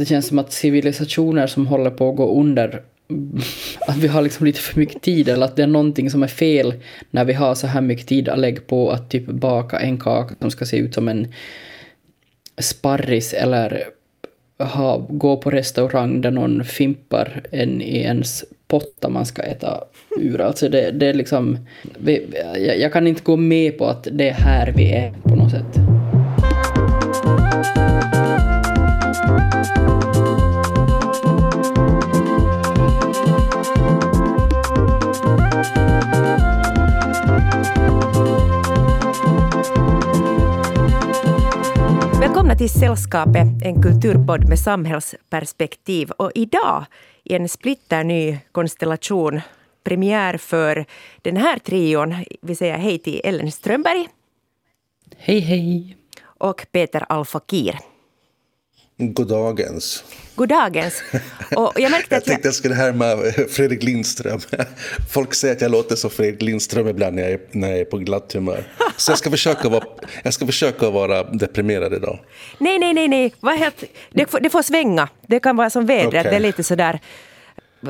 det känns som att civilisationer som håller på att gå under att vi har liksom lite för mycket tid eller att det är någonting som är fel när vi har så här mycket tid att lägga på att typ baka en kaka som ska se ut som en sparris eller ha, gå på restaurang där någon fimpar en i ens potta man ska äta ur. Alltså det, det är liksom... Vi, jag, jag kan inte gå med på att det är här vi är på något sätt. Till Sällskapet, en kulturpodd med samhällsperspektiv. Och idag i en splitterny konstellation premiär för den här trion. Vi säger hej till Ellen Strömberg. Hej, hej. Och Peter Alfakir. Goddagens. Goddagens. Och jag märkte att jag tänkte jag skulle härma Fredrik Lindström. Folk säger att jag låter som Fredrik Lindström ibland när jag är, när jag är på glatt humör. Så jag ska, försöka vara, jag ska försöka vara deprimerad idag. Nej, nej, nej, nej. helt, det, får, det får svänga. Det kan vara som vädret. Okay. Det är lite sådär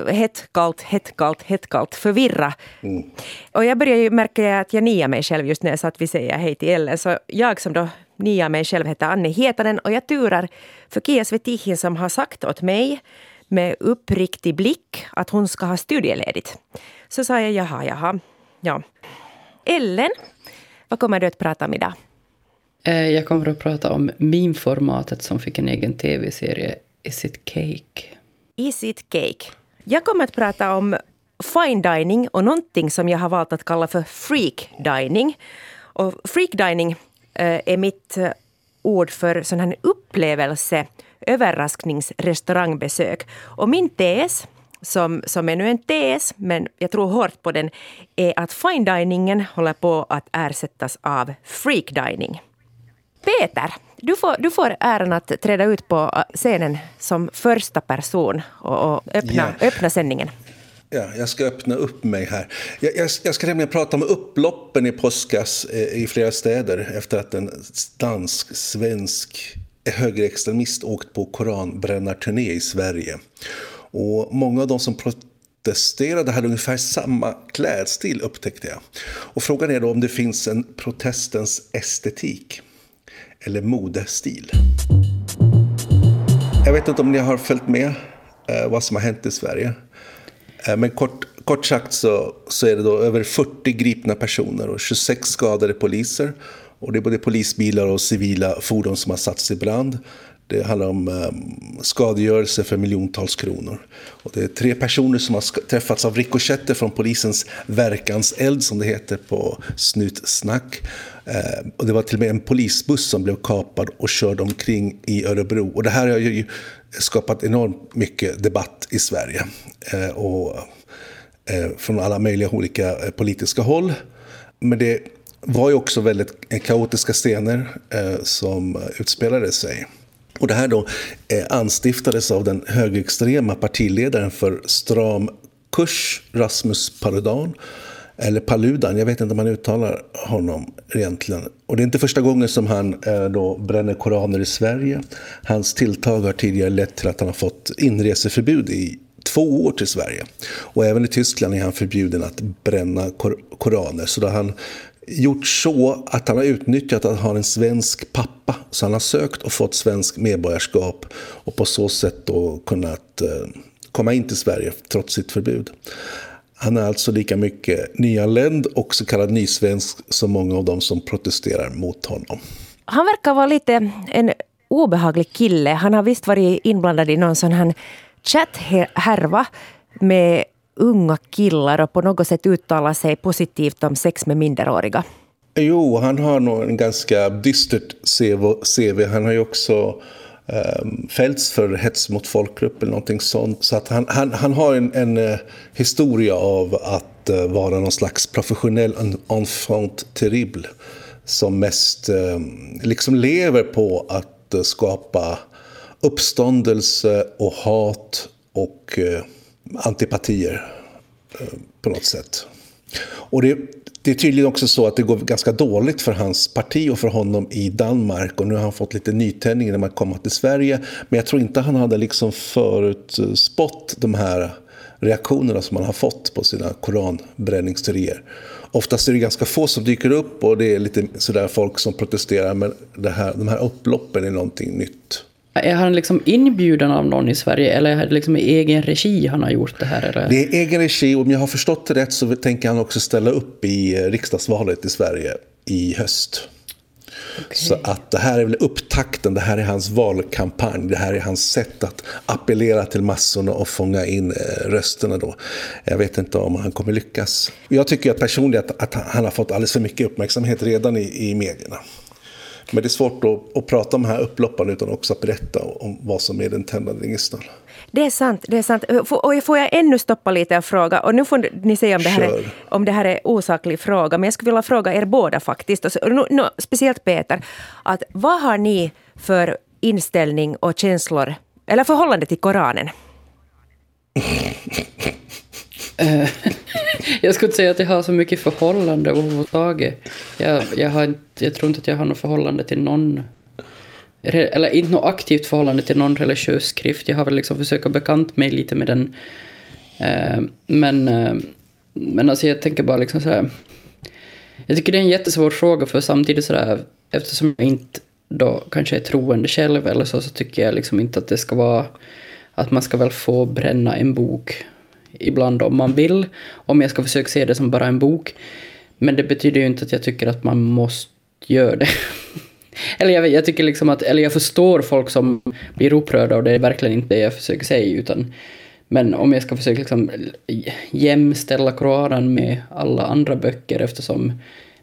hett, kallt, hett, kallt, hett, kallt, förvirra. Mm. Och jag börjar ju märka att jag niar mig själv just när jag sa att vi säger hej till Ellen. Så jag som då niar mig själv heter Anne Hietanen och jag turar för Kia Svetihin som har sagt åt mig med uppriktig blick att hon ska ha studieledigt. Så sa jag jaha, jaha, ja. Ellen, vad kommer du att prata om idag? Eh, jag kommer att prata om meme-formatet som fick en egen tv-serie, Is it cake? Is it cake? Jag kommer att prata om fine dining och någonting som jag har valt att kalla för freak dining. Och freak dining är mitt eh, ord för sån här upplevelse, överraskningsrestaurangbesök. Och min tes, som, som är nu en tes, men jag tror hårt på den, är att fine diningen håller på att ersättas av freak dining. Peter, du får, du får äran att träda ut på äh, scenen som första person och, och öppna, ja. öppna sändningen. Ja, jag ska öppna upp mig här. Jag, jag, jag ska nämligen prata om upploppen i påskas eh, i flera städer efter att en dansk-svensk högerextremist åkt på koranbrännarturné i Sverige. Och många av de som protesterade hade ungefär samma klädstil upptäckte jag. Och frågan är då om det finns en protestens estetik eller modestil. Jag vet inte om ni har följt med eh, vad som har hänt i Sverige. Eh, men kort, kort sagt så, så är det då över 40 gripna personer och 26 skadade poliser. Och det är både polisbilar och civila fordon som har satts i brand. Det handlar om eh, skadegörelse för miljontals kronor. Och det är tre personer som har träffats av rikoschetter från polisens verkanseld, som det heter på snutsnack. Eh, och det var till och med en polisbuss som blev kapad och körd omkring i Örebro. Och det här har ju skapat enormt mycket debatt i Sverige. Eh, och, eh, från alla möjliga olika eh, politiska håll. Men det var ju också väldigt eh, kaotiska scener eh, som utspelade sig. Och det här då eh, anstiftades av den högerextrema partiledaren för Stram kurs, Rasmus Paludan. Eller Paludan, jag vet inte om man uttalar honom egentligen. Och det är inte första gången som han eh, då bränner koraner i Sverige. Hans tilltag har tidigare lett till att han har fått inreseförbud i två år till Sverige. Och även i Tyskland är han förbjuden att bränna kor koraner. Så då har han gjort så att han har utnyttjat att han har en svensk pappa. Så han har sökt och fått svensk medborgarskap och på så sätt då kunnat eh, komma in till Sverige trots sitt förbud. Han är alltså lika mycket nyanländ och så kallad nysvensk som många av dem som protesterar mot honom. Han verkar vara lite en obehaglig kille. Han har visst varit inblandad i någon sån här chatthärva med unga killar och på något sätt uttalar sig positivt om sex med minderåriga. Jo, han har nog en ganska dystert CV. Han har ju också Ehm, fällts för hets mot folkgrupp eller någonting sånt. Så att han, han, han har en, en eh, historia av att eh, vara någon slags professionell enfant terrible som mest ehm, liksom lever på att eh, skapa uppståndelse och hat och antipatier på något sätt. Och det, det är tydligen också så att det går ganska dåligt för hans parti och för honom i Danmark. Och nu har han fått lite nytändning när man kommer till Sverige. Men jag tror inte han hade liksom förutspått de här reaktionerna som han har fått på sina koranbränningsteorier. Oftast är det ganska få som dyker upp och det är lite sådär folk som protesterar. Men det här, de här upploppen är någonting nytt. Är han liksom inbjuden av någon i Sverige eller är det liksom i egen regi han har gjort det här? Eller? Det är egen regi och om jag har förstått det rätt så tänker han också ställa upp i riksdagsvalet i Sverige i höst. Okay. Så att det här är väl upptakten, det här är hans valkampanj, det här är hans sätt att appellera till massorna och fånga in eh, rösterna då. Jag vet inte om han kommer lyckas. Jag tycker att personligen att, att han har fått alldeles för mycket uppmärksamhet redan i, i medierna. Men det är svårt att, att prata om de här upploppen utan också att berätta om vad som är den tändande gnistan. Det är sant. Det är sant. Och får jag ännu stoppa lite och fråga, och nu får ni säga om det här, är, om det här är osaklig fråga, men jag skulle vilja fråga er båda faktiskt, och nu, nu, speciellt Peter, att vad har ni för inställning och känslor, eller förhållande till Koranen? Eh, jag skulle inte säga att jag har så mycket förhållande överhuvudtaget. Jag, jag, har, jag tror inte att jag har något förhållande till någon eller inte något aktivt förhållande till någon religiös skrift. Jag har väl liksom försökt bekanta mig lite med den. Eh, men, eh, men alltså jag tänker bara liksom så här. Jag tycker det är en jättesvår fråga för samtidigt så där, eftersom jag inte då kanske är troende själv eller så, så tycker jag liksom inte att det ska vara att man ska väl få bränna en bok ibland om man vill, om jag ska försöka se det som bara en bok. Men det betyder ju inte att jag tycker att man måste göra det. eller jag, jag, tycker liksom att, eller jag förstår folk som blir upprörda och det är verkligen inte det jag försöker säga utan men om jag ska försöka liksom jämställa Koranen med alla andra böcker eftersom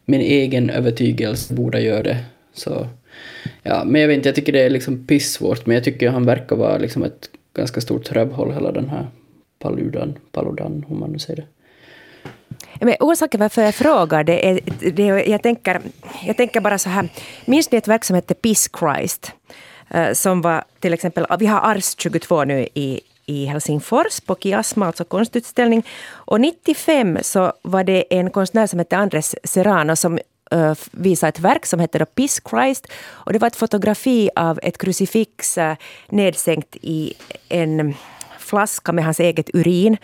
min egen övertygelse borde göra det så ja, men jag vet inte, jag tycker det är liksom pissvårt men jag tycker han verkar vara liksom ett ganska stort rövhål hela den här Paludan, Paludan, hur man nu säger det. Men orsaken varför jag frågar det är, det jag, tänker, jag tänker bara så här. Minns ni ett verk som hette Peace Christ? Eh, som var till exempel, vi har Ars 22 nu i, i Helsingfors på Kiasma, alltså konstutställning. Och 95 så var det en konstnär som hette Andres Serrano som uh, visade ett verk som hette Peace Christ. Och det var ett fotografi av ett krucifix uh, nedsänkt i en flaska med hans eget urin.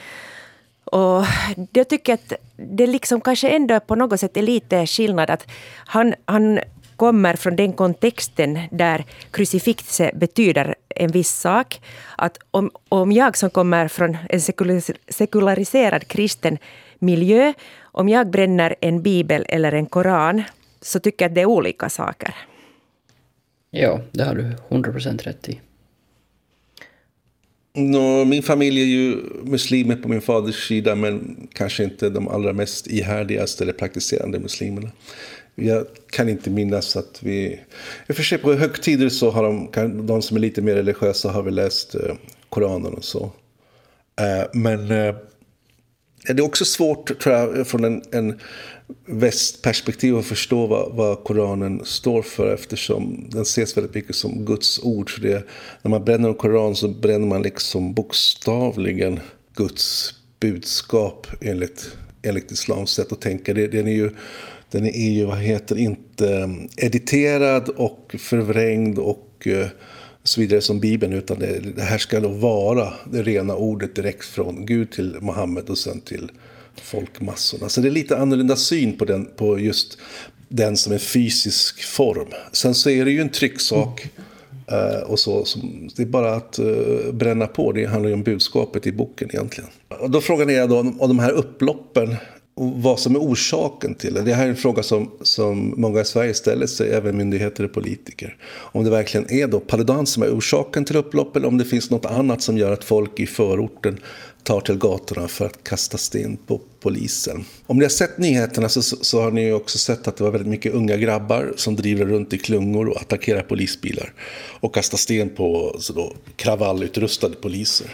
Och jag tycker att det liksom kanske ändå på något sätt är lite skillnad att han, han kommer från den kontexten där krucifixet betyder en viss sak. Att om, om jag som kommer från en sekulariserad kristen miljö, om jag bränner en bibel eller en koran, så tycker jag att det är olika saker. Ja, det har du 100% rätt i. No, min familj är ju muslimer på min faders sida men kanske inte de allra mest ihärdigaste eller praktiserande muslimerna. Jag kan inte minnas att vi... I och för sig på högtider så har de, de som är lite mer religiösa har väl läst eh, Koranen och så. Eh, men eh, det är också svårt tror jag från en, en västperspektiv att förstå vad, vad Koranen står för eftersom den ses väldigt mycket som Guds ord. Så det, när man bränner en koran så bränner man liksom bokstavligen Guds budskap enligt, enligt islams sätt att tänka. Det, den är ju, den är ju vad heter, inte eh, editerad och förvrängd och eh, så vidare som Bibeln, utan det, det här ska då vara det rena ordet direkt från Gud till Mohammed och sen till folkmassorna. Så det är lite annorlunda syn på, den, på just den som en fysisk form. Sen så är det ju en trycksak. Uh, och så, som, det är bara att uh, bränna på. Det handlar ju om budskapet i boken egentligen. Och då frågar ni er då om, om de här upploppen vad som är orsaken till det. Det här är en fråga som, som många i Sverige ställer sig, även myndigheter och politiker. Om det verkligen är då Paludan som är orsaken till upplopp eller om det finns något annat som gör att folk i förorten tar till gatorna för att kasta sten på polisen. Om ni har sett nyheterna så, så har ni också sett att det var väldigt mycket unga grabbar som driver runt i klungor och attackerar polisbilar och kastar sten på så då, kravallutrustade poliser.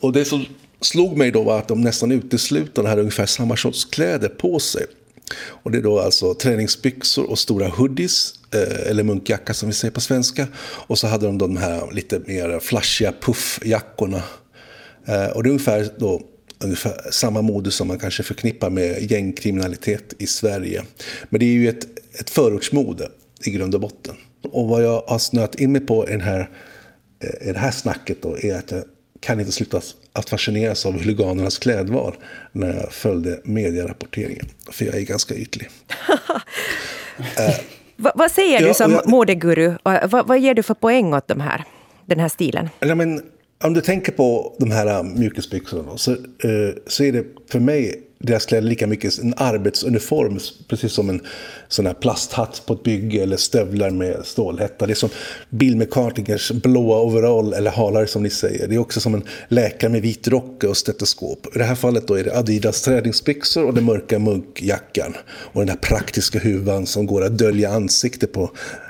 Och det som slog mig då var att de nästan uteslutande hade ungefär samma sorts kläder på sig. Och det är då alltså träningsbyxor och stora hoodies, eh, eller munkjacka som vi säger på svenska. Och så hade de de här lite mer flashiga puffjackorna. Eh, och det är ungefär då ungefär samma mode som man kanske förknippar med gängkriminalitet i Sverige. Men det är ju ett, ett förortsmode i grund och botten. Och vad jag har snöat in mig på i, den här, eh, i det här snacket då är att jag kan inte sluta att fascineras av huliganernas klädval när jag följde medierapporteringen. För jag är ganska ytlig. eh, vad, vad säger ja, du som jag, modeguru? Vad, vad ger du för poäng åt de här, den här stilen? Ja, men, om du tänker på de här äh, mjukisbyxorna så, eh, så är det för mig deras kläder lika mycket en arbetsuniform, precis som en sån här plasthatt på ett bygge eller stövlar med stålhätta. Det är som Bill McCartingers blåa overall eller halare som ni säger. Det är också som en läkare med vit rock och stetoskop. I det här fallet då är det Adidas träningsbyxor och den mörka munkjackan. Och den där praktiska huvan som går att dölja ansiktet på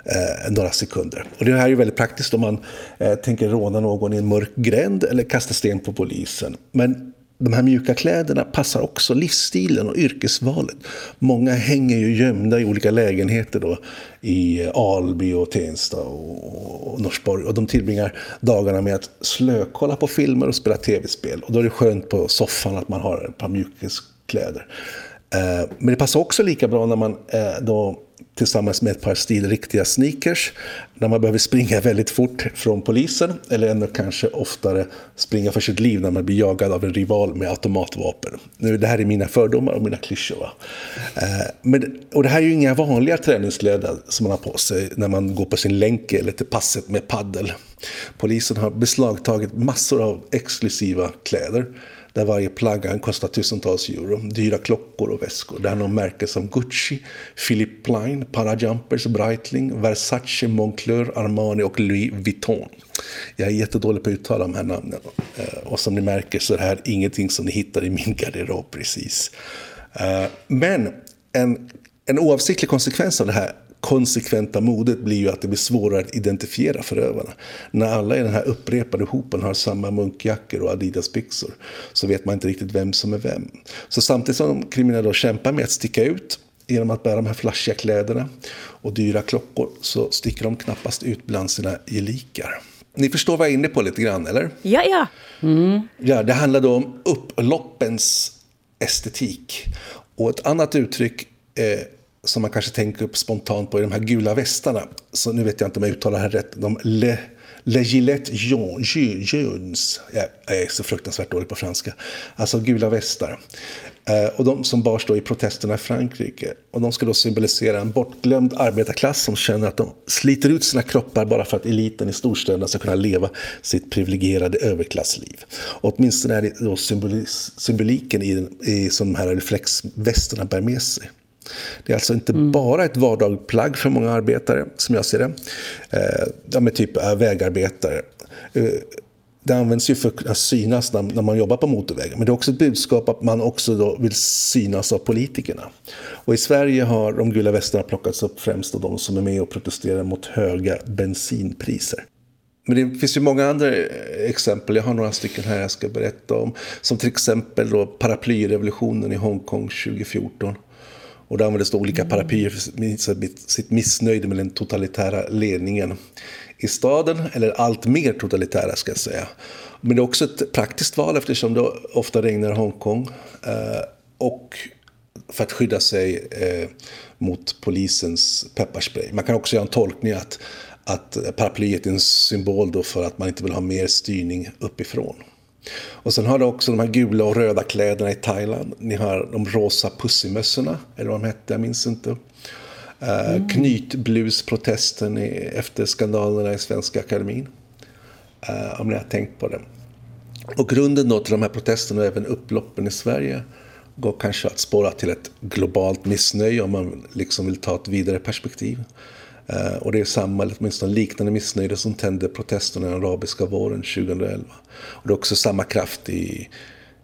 eh, några sekunder. Och det här är ju väldigt praktiskt om man eh, tänker råna någon i en mörk gränd eller kasta sten på polisen. Men de här mjuka kläderna passar också livsstilen och yrkesvalet. Många hänger ju gömda i olika lägenheter då, i Alby och Tensta och, Norsborg. Och de tillbringar dagarna med att slökolla på filmer och spela tv-spel. Och då är det skönt på soffan att man har ett par mjukiskläder. Eh, men det passar också lika bra när man eh, då tillsammans med ett par stilriktiga sneakers när man behöver springa väldigt fort från polisen eller ännu kanske oftare springa för sitt liv när man blir jagad av en rival med automatvapen. Nu, det här är mina fördomar och mina klyschor. Eh, men, och det här är ju inga vanliga träningskläder som man har på sig när man går på sin länk eller till passet med paddel. Polisen har beslagtagit massor av exklusiva kläder där varje plagg kostar tusentals euro. Dyra klockor och väskor. Det är någon märken som Gucci, Philip Plein, Parajumpers, Breitling, Versace, Moncler, Armani och Louis Vuitton. Jag är jättedålig på att uttala de här namnen. Eh, och som ni märker så är det här ingenting som ni hittar i min garderob precis. Eh, men en, en oavsiktlig konsekvens av det här konsekventa modet blir ju att det blir svårare att identifiera förövarna. När alla i den här upprepade hopen har samma munkjackor och Adidas-byxor så vet man inte riktigt vem som är vem. Så samtidigt som de kriminella kämpar med att sticka ut genom att bära de här flashiga kläderna och dyra klockor så sticker de knappast ut bland sina gelikar. Ni förstår vad jag är inne på lite grann, eller? Ja, ja. Mm. Ja, det handlar då om upploppens estetik. Och ett annat uttryck eh, som man kanske tänker upp spontant på är de här gula västarna. Så nu vet jag inte om jag uttalar det här rätt. De Le, Le Gillette Jaunes. Jag är så fruktansvärt dålig på franska. Alltså gula västar. Eh, och de som bars då i protesterna i Frankrike. Och de ska då symbolisera en bortglömd arbetarklass som känner att de sliter ut sina kroppar bara för att eliten i storstäderna ska kunna leva sitt privilegierade överklassliv. Och åtminstone är det då symboliken i, i som de här reflexvästarna bär med sig. Det är alltså inte mm. bara ett vardagligt plagg för många arbetare, som jag ser det. Eh, ja, typ äh, vägarbetare. Eh, det används ju för att synas när, när man jobbar på motorvägen. Men det är också ett budskap att man också då vill synas av politikerna. Och i Sverige har de gula västarna plockats upp främst av de som är med och protesterar mot höga bensinpriser. Men det finns ju många andra exempel. Jag har några stycken här jag ska berätta om. Som till exempel då paraplyrevolutionen i Hongkong 2014. Och där användes olika paraplyer för sitt missnöje med den totalitära ledningen i staden, eller allt mer totalitära ska jag säga. Men det är också ett praktiskt val eftersom det ofta regnar i Hongkong. Eh, och för att skydda sig eh, mot polisens pepparspray. Man kan också göra en tolkning att, att paraplyet är en symbol då för att man inte vill ha mer styrning uppifrån. Och sen har du också de här gula och röda kläderna i Thailand. Ni har de rosa pussimössorna, eller vad de hette, jag minns inte. Uh, mm. Knytblusprotesten efter skandalerna i Svenska Akademin. Uh, om ni har tänkt på det. Och grunden då till de här protesterna och även upploppen i Sverige går kanske att spåra till ett globalt missnöje om man liksom vill ta ett vidare perspektiv. Eh, och det är samma, eller åtminstone liknande missnöje som tände protesterna den arabiska våren 2011. Och det är också samma kraft i,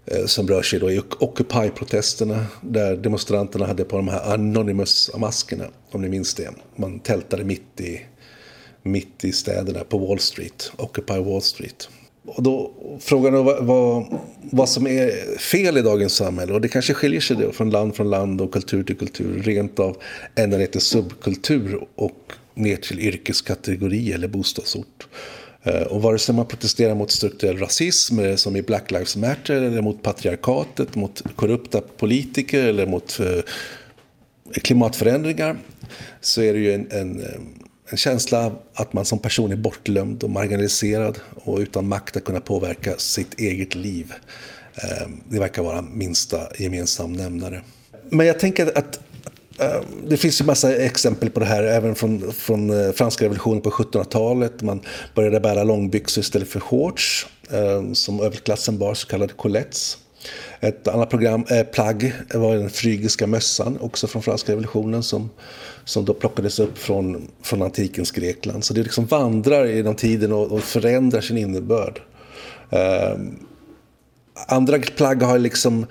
eh, som rör sig då i Occupy-protesterna där demonstranterna hade på de här Anonymous-maskerna, om ni minns det. Man tältade mitt i, mitt i städerna på Wall Street, Occupy Wall Street. Och då frågan är vad, vad, vad, som är fel i dagens samhälle. Och det kanske skiljer sig då från land från land och kultur till kultur. Rent av ända ner till subkultur och ner till yrkeskategori eller bostadsort. Eh, och vare sig man protesterar mot strukturell rasism, eller som i Black Lives Matter, eller mot patriarkatet, mot korrupta politiker eller mot eh, klimatförändringar, så är det ju en, en, en känsla av att man som person är bortglömd och marginaliserad och utan makt att kunna påverka sitt eget liv. Ehm, det verkar vara minsta gemensam nämnare. Men jag tänker att ehm, det finns ju massa exempel på det här, även från, från eh, franska revolutionen på 1700-talet. Man började bära långbyxor istället för shorts, ehm, som överklassen bar, så kallade colettes. Ett annat program, eh, plagg var den frygiska mössan, också från franska revolutionen, som, som då plockades upp från, från antikens Grekland. Så det liksom vandrar genom tiden och, och förändrar sin innebörd. Eh, andra plagg har liksom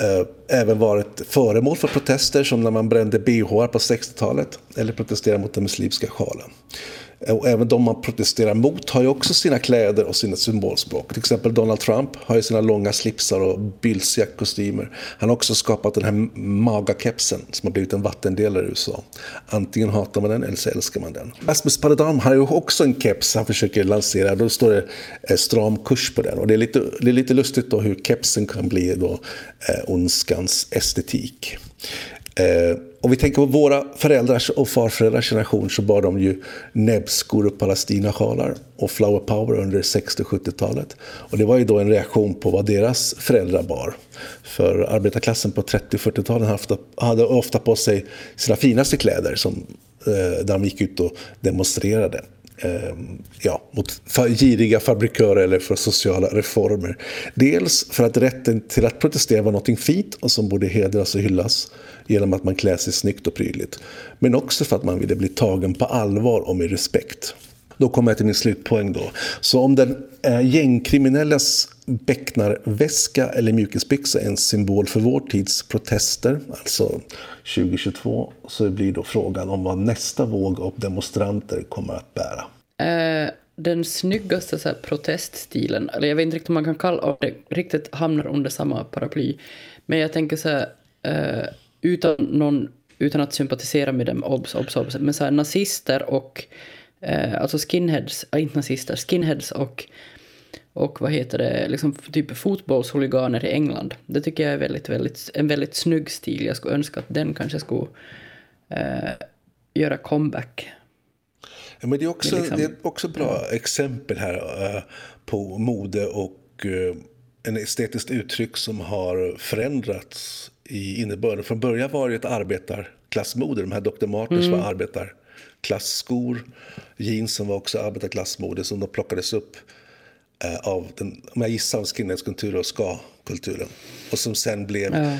eh, även varit föremål för protester som när man brände bh på 60-talet eller protesterade mot den muslimska sjalen. Och även de man protesterar mot har ju också sina kläder och sina symbolspråk. Till exempel Donald Trump har ju sina långa slipsar och bylsiga kostymer. Han har också skapat den här magakepsen som har blivit en vattendelare i USA. Antingen hatar man den eller så älskar man den. Rasmus Paludan har ju också en keps han försöker lansera. Då står det eh, stram kurs på den. Och det är lite, det är lite lustigt då hur kepsen kan bli då, eh, ondskans estetik. Eh, om vi tänker på våra föräldrars och farföräldrars generation så bar de ju näbbskor och palestinasjalar och flower power under 60 och 70-talet. Och det var ju då en reaktion på vad deras föräldrar bar. För arbetarklassen på 30 och 40-talen hade ofta på sig sina finaste kläder som, eh, där de gick ut och demonstrerade. Ehm, ja, mot giriga fabrikörer eller för sociala reformer. Dels för att rätten till att protestera var något fint och som borde hedras och hyllas genom att man klär sig snyggt och prydligt. Men också för att man ville bli tagen på allvar och med respekt. Då kommer jag till min slutpoäng då. Så om den eh, gängkriminellas becknarväska eller mjukisbyxa är en symbol för vår tids protester, alltså 2022, så blir då frågan om vad nästa våg av demonstranter kommer att bära. Eh, den snyggaste så här, proteststilen, eller jag vet inte riktigt om man kan kalla om det riktigt hamnar under samma paraply, men jag tänker så här, eh, utan, någon, utan att sympatisera med dem, obs, obs, obs, men så här, nazister och eh, alltså skinheads, äh, inte nazister, skinheads och och vad heter det, liksom typ fotbollshuliganer i England. Det tycker jag är väldigt, väldigt, en väldigt snygg stil. Jag skulle önska att den kanske skulle eh, göra comeback. Ja, men det är också, liksom, det är också bra ja. exempel här eh, på mode och eh, en estetiskt uttryck som har förändrats i innebörden. Från början var det ett arbetarklassmode. De här Dr. Martens mm. var arbetarklasskor. Jeansen var också arbetarklassmode som då plockades upp av den, om jag gissar, skinheadskulturen och ska-kulturen. Och som sen blev ja.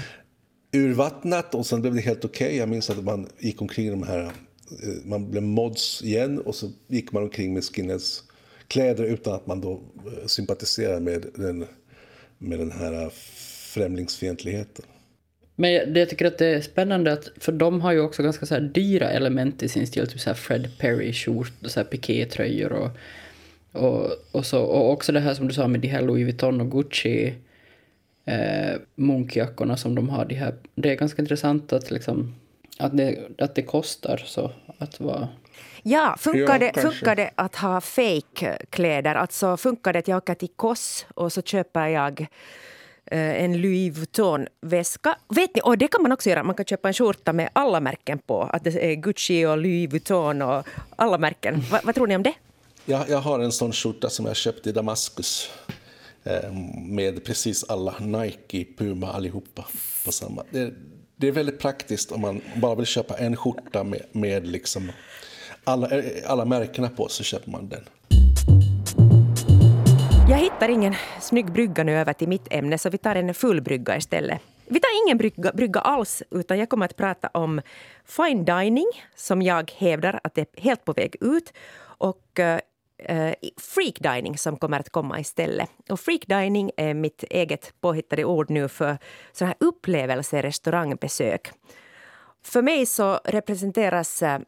urvattnat och sen blev det helt okej. Okay. Jag minns att man gick omkring de här, eh, man blev mods igen och så gick man omkring med skinheads kläder utan att man då eh, sympatiserade med den, med den här främlingsfientligheten. Men jag tycker att det är spännande att, för de har ju också ganska så dyra element i sin stil, typ så här Fred Perry-skjort och pikétröjor och, och, och, så, och också det här som du sa med de här Louis Vuitton och Gucci eh, munkjackorna som de har. De här, det är ganska intressant att, liksom, att, det, att det kostar så att vara Ja, funkar, det, funkar det att ha fake-kläder? Alltså funkar det att jag åker till Koss och så köper jag Eh, en Louis Vuitton-väska. Vet ni, och det kan man också göra. Man kan köpa en skjorta med alla märken på. Att det är Gucci och Louis Vuitton och alla märken. Va, vad tror ni om det? Jag, jag har en sån skjorta som jag köpte i Damaskus. Eh, med precis alla Nike, Puma, allihopa på samma. Det, det, är väldigt praktiskt om man bara vill köpa en skjorta med, med liksom alla, eh, alla märkena på så köper man den. Jag hittar ingen snygg brygga nu över till mitt ämne så vi tar en full brygga istället. Vi tar ingen brygga, brygga alls utan jag kommer att prata om fine dining som jag hävdar att det är helt på väg ut och eh, Eh, freak dining som kommer att komma istället. Och freak dining är mitt eget påhittade ord nu för sådana här upplevelserestaurangbesök. För mig så representeras eh,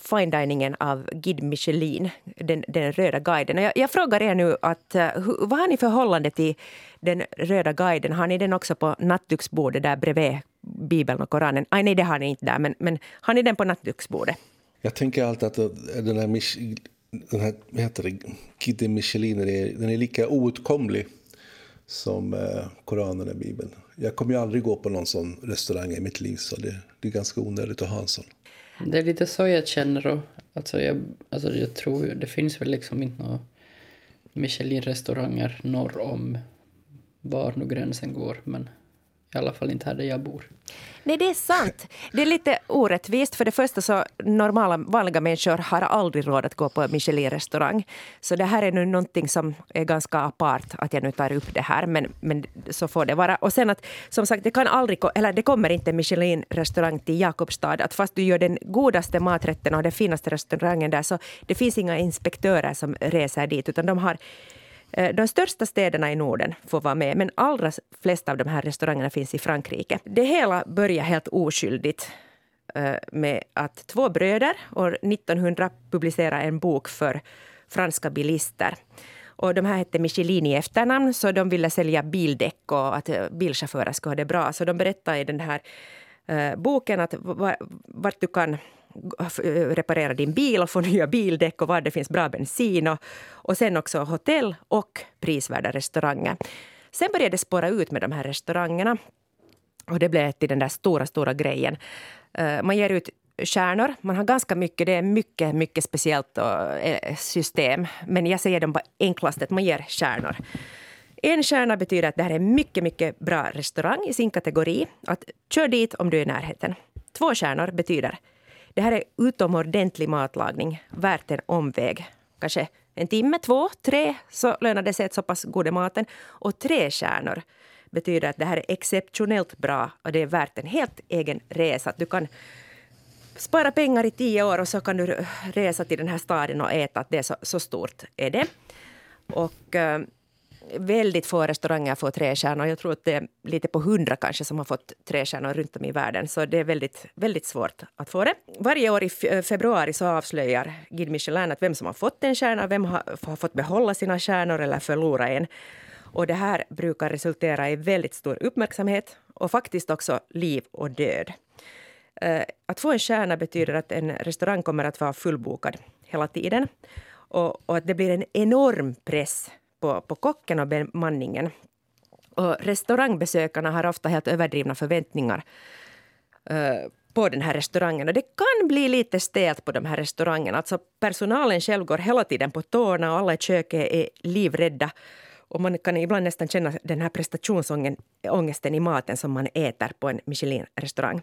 fine diningen av Guide Michelin, den, den röda guiden. Jag, jag, frågar er nu, att, eh, hur, vad har ni förhållande till den röda guiden? Har ni den också på nattduksbordet där bredvid Bibeln och Koranen? Aj, nej, det har ni inte där, men, men har ni den på nattduksbordet? Jag tänker alltid att den här den här, vad heter det, Guide Michelin, den är lika outkomlig som eh, Koranen och Bibeln. Jag kommer ju aldrig gå på någon sån restaurang i mitt liv så det, det är ganska onödigt att ha en sån. Det är lite så jag känner och alltså jag, alltså jag tror det finns väl liksom inte några Michelin-restauranger norr om var nu gränsen går men i alla fall inte här där jag bor. Nej, det är sant. Det är lite orättvist. För det första så normala, vanliga människor har aldrig råd att gå på Michelin-restaurang. Så det här är nu någonting som är ganska apart att jag nu tar upp det här. Men, men så får det vara. Och sen att som sagt, det kan aldrig, eller det kommer inte Michelin-restaurang till Jakobstad. Att fast du gör den godaste maträtten och den finaste restaurangen där så det finns inga inspektörer som reser dit. Utan de har Eh, de största städerna i Norden får vara med, men allra flesta av de här restaurangerna finns i Frankrike. Det hela börjar helt oskyldigt eh, med att två bröder år 1900 publicerade en bok för franska bilister. Och de här hette Michelin i efternamn, så de ville sälja bildäck och att eh, bilchaufförer skulle ha det bra. Så de berättade i den här boken att vart du kan reparera din bil och få nya bildäck och var det finns bra bensin. Och, och sen också hotell och prisvärda restauranger. Sen började det spåra ut med de här restaurangerna. Och det blev till den där stora, stora grejen. Eh, man ger ut stjärnor. Man har ganska mycket, det är mycket, mycket speciellt eh, system. Men jag säger dem bara enklast att man ger stjärnor. En stjärna betyder att det här är mycket, mycket bra restaurang i sin kategori. Att kör dit om du är i närheten. Två stjärnor betyder det här är utomordentlig matlagning, värt en omväg. Kanske en timme, två, tre, så lönar det sig att så pass god är maten. Och tre stjärnor betyder att det här är exceptionellt bra och det är värt en helt egen resa. Du kan spara pengar i tio år och så kan du resa till den här staden och äta. det är så, så stort är det. Och eh, väldigt få restauranger får tre stjärnor. Jag tror att det är lite på hundra kanske som har fått tre stjärnor runt om i världen. Så det är väldigt, väldigt svårt att få det. Varje år i eh, februari så avslöjar Guide Michelin att vem som har fått en stjärna, vem har, har fått behålla sina stjärnor eller förlora en. Och det här brukar resultera i väldigt stor uppmärksamhet och faktiskt också liv och död. Eh, att få en stjärna betyder att en restaurang kommer att vara fullbokad hela tiden. Och, och att det blir en enorm press på, på kocken och bemanningen. Och restaurangbesökarna har ofta helt överdrivna förväntningar uh, på den här restaurangen. Och det kan bli lite stelt på de här restaurangerna. Alltså personalen själv går hela tiden på tårna och alla i köket är livrädda. Och man kan ibland nästan känna den här prestationsångesten i maten som man äter på en Michelin-restaurang.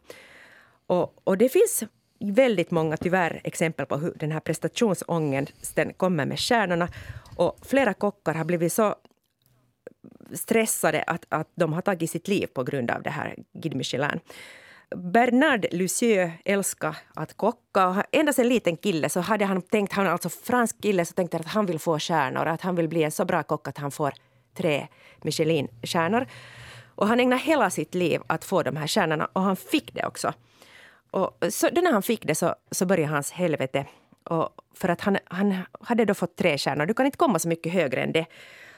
Och, och det finns väldigt många tyvärr exempel på hur den här prestationsångesten kommer med stjärnorna. Och flera kockar har blivit så stressade att, att de har tagit sitt liv på grund av det här Guide Michelin. Bernard Lucieux älskar att kocka. Och ända sedan liten kille så hade han tänkt, han är alltså fransk kille, så tänkte att han vill få stjärnor. Att han vill bli en så bra kock att han får tre Michelin-stjärnor. Och han ägnade hela sitt liv att få de här stjärnorna och han fick det också. Och så, då när han fick det så, så började hans helvete. Och för att han, han hade då fått tre stjärnor. Du kan inte komma så mycket högre än det.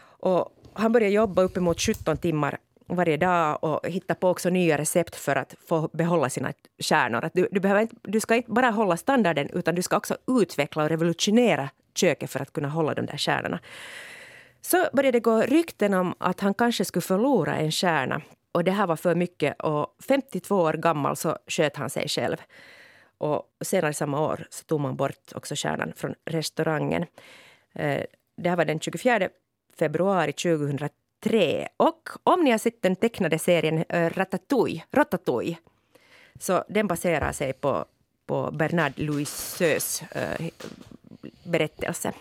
Och han började jobba uppemot 17 timmar varje dag och hitta på också nya recept för att få behålla sina stjärnor. Att du, du, behöver inte, du ska inte bara hålla standarden utan du ska också utveckla och revolutionera köket för att kunna hålla de där kärnorna. Så började det gå rykten om att han kanske skulle förlora en stjärna och det här var för mycket och 52 år gammal så sköt han sig själv. Och senare samma år så tog man bort också stjärnan från restaurangen. Eh, det här var den 24 februari 2003. Och om ni har sett den tecknade serien eh, Ratatouille, Ratatouille så den baserar sig på, på Bernard Louiseus eh, berättelse.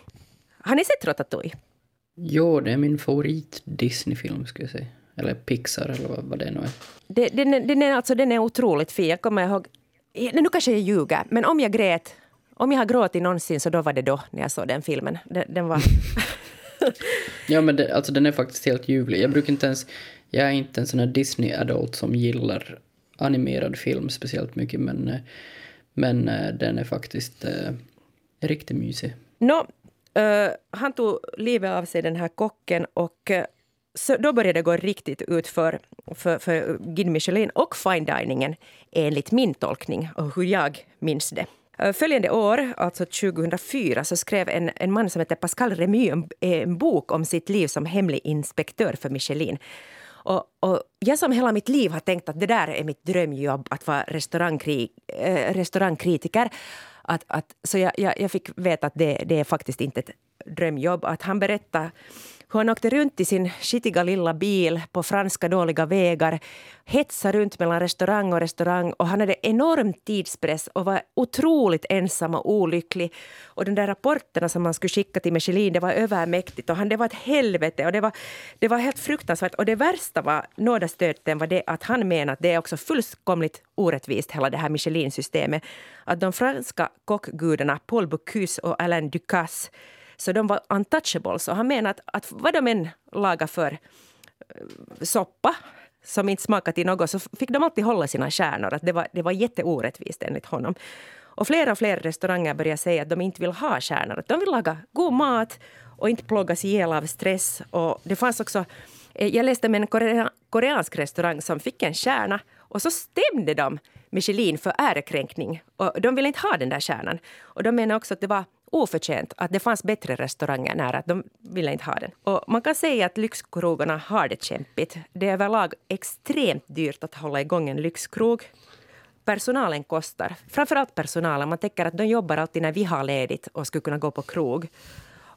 Har ni sett Ratatouille? Jo, det är min favorit Disney-film skulle jag säga. Eller Pixar eller vad, det nu är. Det, den, den, är alltså, den är otroligt fin. Jag kommer ihåg... Nu kanske jag ljuger, men om jag grät... Om jag har gråtit någonsin så då var det då när jag såg den filmen. Den, den var... ja men det, alltså den är faktiskt helt ljuvlig. Jag brukar inte ens... Jag är inte en sån här Disney-adult som gillar animerad film speciellt mycket men, eh, men eh, den är faktiskt eh, riktigt mysig. No, uh, han tog livet av sig den här kocken och så då började det gå riktigt ut för, för, för Guide Michelin och fine diningen enligt min tolkning och hur jag minns det. Följande år, alltså 2004, så skrev en, en man som heter Pascal Remy en, en bok om sitt liv som hemlig inspektör för Michelin. Och, och, jag som hela mitt liv har tänkt att det där är mitt drömjobb, att vara restaurangkri, äh, restaurangkritiker. Att, att, så jag, jag, jag fick veta att det, det är faktiskt inte ett drömjobb. Att han berättade hur han åkte runt i sin skitiga lilla bil på franska dåliga vägar, hetsade runt mellan restaurang och restaurang och han hade enorm tidspress och var otroligt ensam och olycklig. Och de där rapporterna som man skulle skicka till Michelin, det var övermäktigt och han, det var ett helvete och det var, det var helt fruktansvärt. Och det värsta var, nådastöten var det att han menade att det är också fullkomligt orättvist, hela det här Michelin-systemet. Att de franska kockgudarna Paul Bocuse och Alain Ducasse så de var untouchables. Och han menar att, att vad de än lagade för eh, soppa som inte smakade till något så fick de alltid hålla sina kärnor. Att det, var, det var jätteorättvist enligt honom. Och fler och fler restauranger börjar säga att de inte vill ha kärnor. Att de vill laga god mat och inte plågas ihjäl av stress. Och det fanns också, eh, jag läste med en korea, koreansk restaurang som fick en kärna och så stämde de Michelin för ärekränkning. Och de ville inte ha den där kärnan. Och de menar också att det var oförtjänt att det fanns bättre restauranger nära, att de ville inte ha den. Och man kan säga att lyxkrogarna har det kämpigt. Det är överlag extremt dyrt att hålla igång en lyxkrog. Personalen kostar, framförallt personalen. Man tänker att de jobbar alltid när vi har ledigt och skulle kunna gå på krog.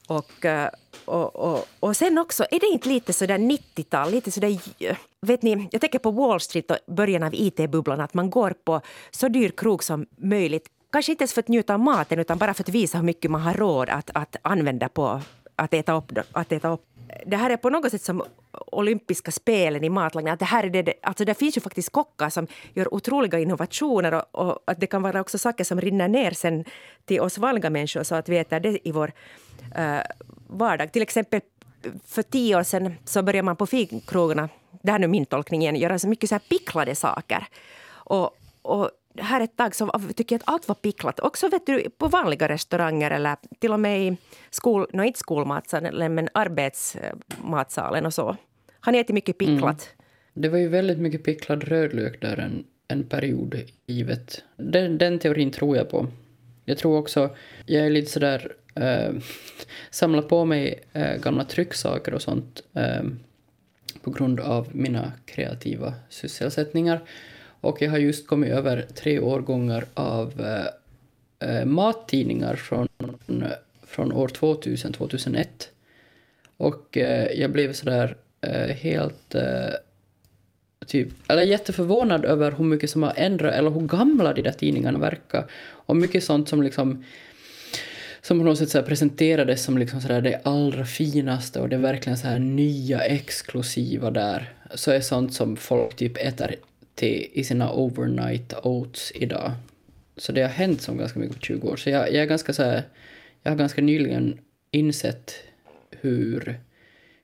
Och, eh, och, och, och sen också, är det inte lite sådär 90-tal, lite sådär... Eh, vet ni, jag tänker på Wall Street och början av IT-bubblan, att man går på så dyr krog som möjligt Kanske inte ens för att njuta av maten utan bara för att visa hur mycket man har råd att, att använda på att äta, upp, att äta upp. Det här är på något sätt som olympiska spelen i matlagning. Att det, här är det, alltså det finns ju faktiskt kockar som gör otroliga innovationer och, och, att det kan vara också saker som rinner ner sen till oss vanliga människor så att vi äter det i vår uh, vardag. Till exempel för tio år sedan så började man på finkrogarna, det här är nu min tolkning igen, göra så mycket så här picklade saker. Och, och här ett tag så tycker jag att allt var picklat. Också vet du, på vanliga restauranger eller till och med i skol, no, inte skolmatsalen men arbetsmatsalen och så. Har ni ätit mycket picklat? Mm. Det var ju väldigt mycket picklad rödlök där en, en period givet. Den, den teorin tror jag på. Jag tror också, jag är lite sådär, äh, samlar på mig äh, gamla trycksaker och sånt äh, på grund av mina kreativa sysselsättningar. Och jag har just kommit över tre årgångar av eh, eh mattidningar från, från år 2000, 2001. Och eh, jag blev sådär eh, helt... Eh, typ, eller jätteförvånad över hur mycket som har ändrat, eller hur gamla de där tidningarna verkar. Och mycket sånt som liksom som på något sätt så presenterades som liksom så det allra finaste och det verkligen så här nya exklusiva där. Så är sånt som folk typ äter till, i sina overnight oats idag. Så det har hänt som ganska mycket på 20 år. Så jag, jag är ganska så här, jag har ganska nyligen insett hur,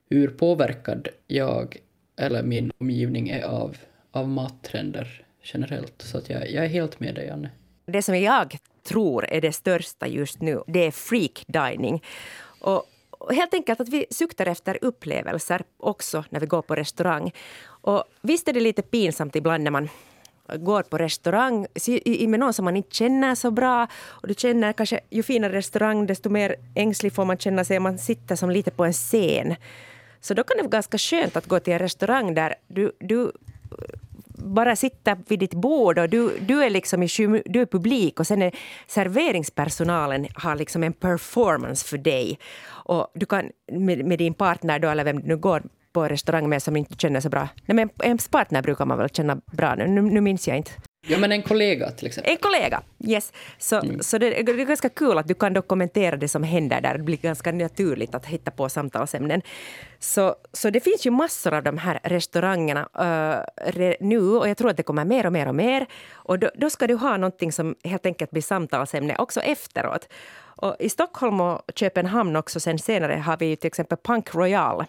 hur påverkad jag eller min omgivning är av, av mattrender generellt. Så att jag, jag är helt med dig, Janne. Det som jag tror är det största just nu, det är freak dining. Och helt enkelt att vi suktar efter upplevelser också när vi går på restaurang. Och visst är det lite pinsamt ibland när man går på restaurang med någon som man inte känner så bra. Och du känner kanske, ju finare restaurang desto mer ängslig får man känna sig. Man sitter som lite på en scen. Så då kan det vara ganska skönt att gå till en restaurang där du, du bara sitter vid ditt bord och du, du är liksom i du är publik och sen är serveringspersonalen har liksom en performance för dig. Och du kan med, med din partner då, eller vem du nu går på restaurang med som inte känner så bra. Nej, men ens partner brukar man väl känna bra nu, nu, nu minns jag inte. Ja, men en kollega till exempel. En kollega, yes. Så, mm. så det, det, är ganska kul att du kan dokumentera det som händer där. Det blir ganska naturligt att hitta på samtalsämnen. Så, så det finns ju massor av de här restaurangerna uh, re, nu och jag tror att det kommer mer och mer och mer. Och då, då ska du ha någonting som helt enkelt blir samtalsämne också efteråt. Och I Stockholm och Köpenhamn också sen senare har vi till exempel Punk Royal.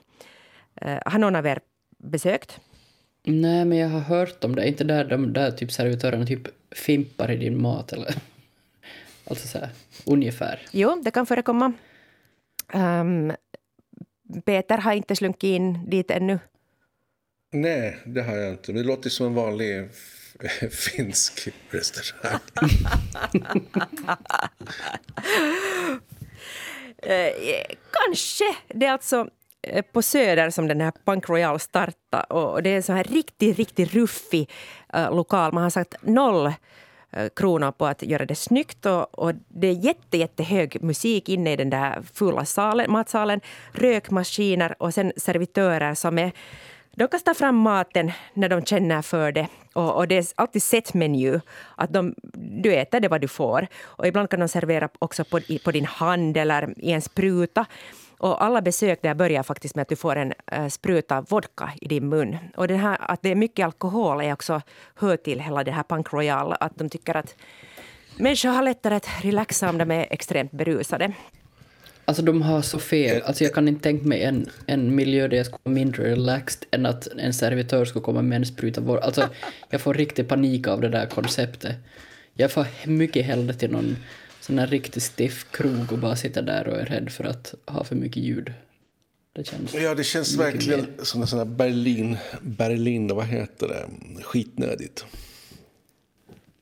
Uh, har någon av er besökt? Nej, men jag har hört om det. Inte där de där typ servitörerna typ fimpar i din mat eller... Alltså så här, ungefär. Jo, det kan förekomma. Um, Peter har inte slunkit in dit ännu. Nej, det har jag inte. Det låter som en vanlig finsk restaurang. eh, kanske. Det är alltså Eh, på Söder som den här Punk Royal startade. Och det är en så här riktigt, riktigt ruffig uh, lokal. Man har sagt noll uh, kronor på att göra det snyggt. Och, och det är jätte, jättehög musik inne i den där fula salen, matsalen. Rökmaskiner och sen servitörer som är de kastar fram maten när de känner för det. Och, och det är alltid set-menu. Att de, du äter det vad du får. Och ibland kan de servera också på, på din hand eller i en spruta. Och alla besök där börjar faktiskt med att du får en äh, spruta vodka i din mun. Och den här, att det är mycket alkohol är också hör till hela det här Punk Royal. Att de tycker att människor har lättare att relaxa om de är extremt berusade. Alltså de har så fel. Alltså jag kan inte tänka mig en, en miljö där jag skulle vara mindre relaxed än att en servitör skulle komma med en spruta vår. Alltså jag får riktig panik av det där konceptet. Jag får mycket hellre till någon sån här riktigt stiff krog och bara sitta där och är rädd för att ha för mycket ljud. Det känns ja, det känns verkligen mer. som en sån här Berlin, Berlin, vad heter det, skitnödigt.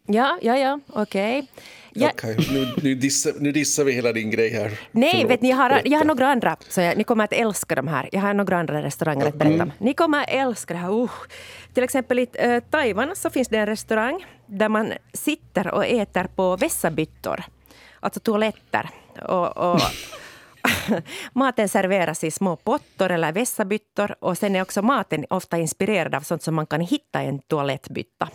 Ja, ja, ja, okej. Okay. Ja. Okay. nu, nu, dissar, nu dissar vi hela din grej här. Nej, Förlåt. vet ni, jag har, jag har några andra. Så jag, ni kommer att älska de här. Jag har några andra restauranger att berätta om. Ni kommer att älska det här. Uh. Till exempel i uh, Taiwan så finns det en restaurang där man sitter och äter på vässabyttor. Alltså toaletter. Och, och maten serveras i små pottor eller vässabyttor. Och sen är också maten ofta inspirerad av sånt som man kan hitta i en toalettbytta.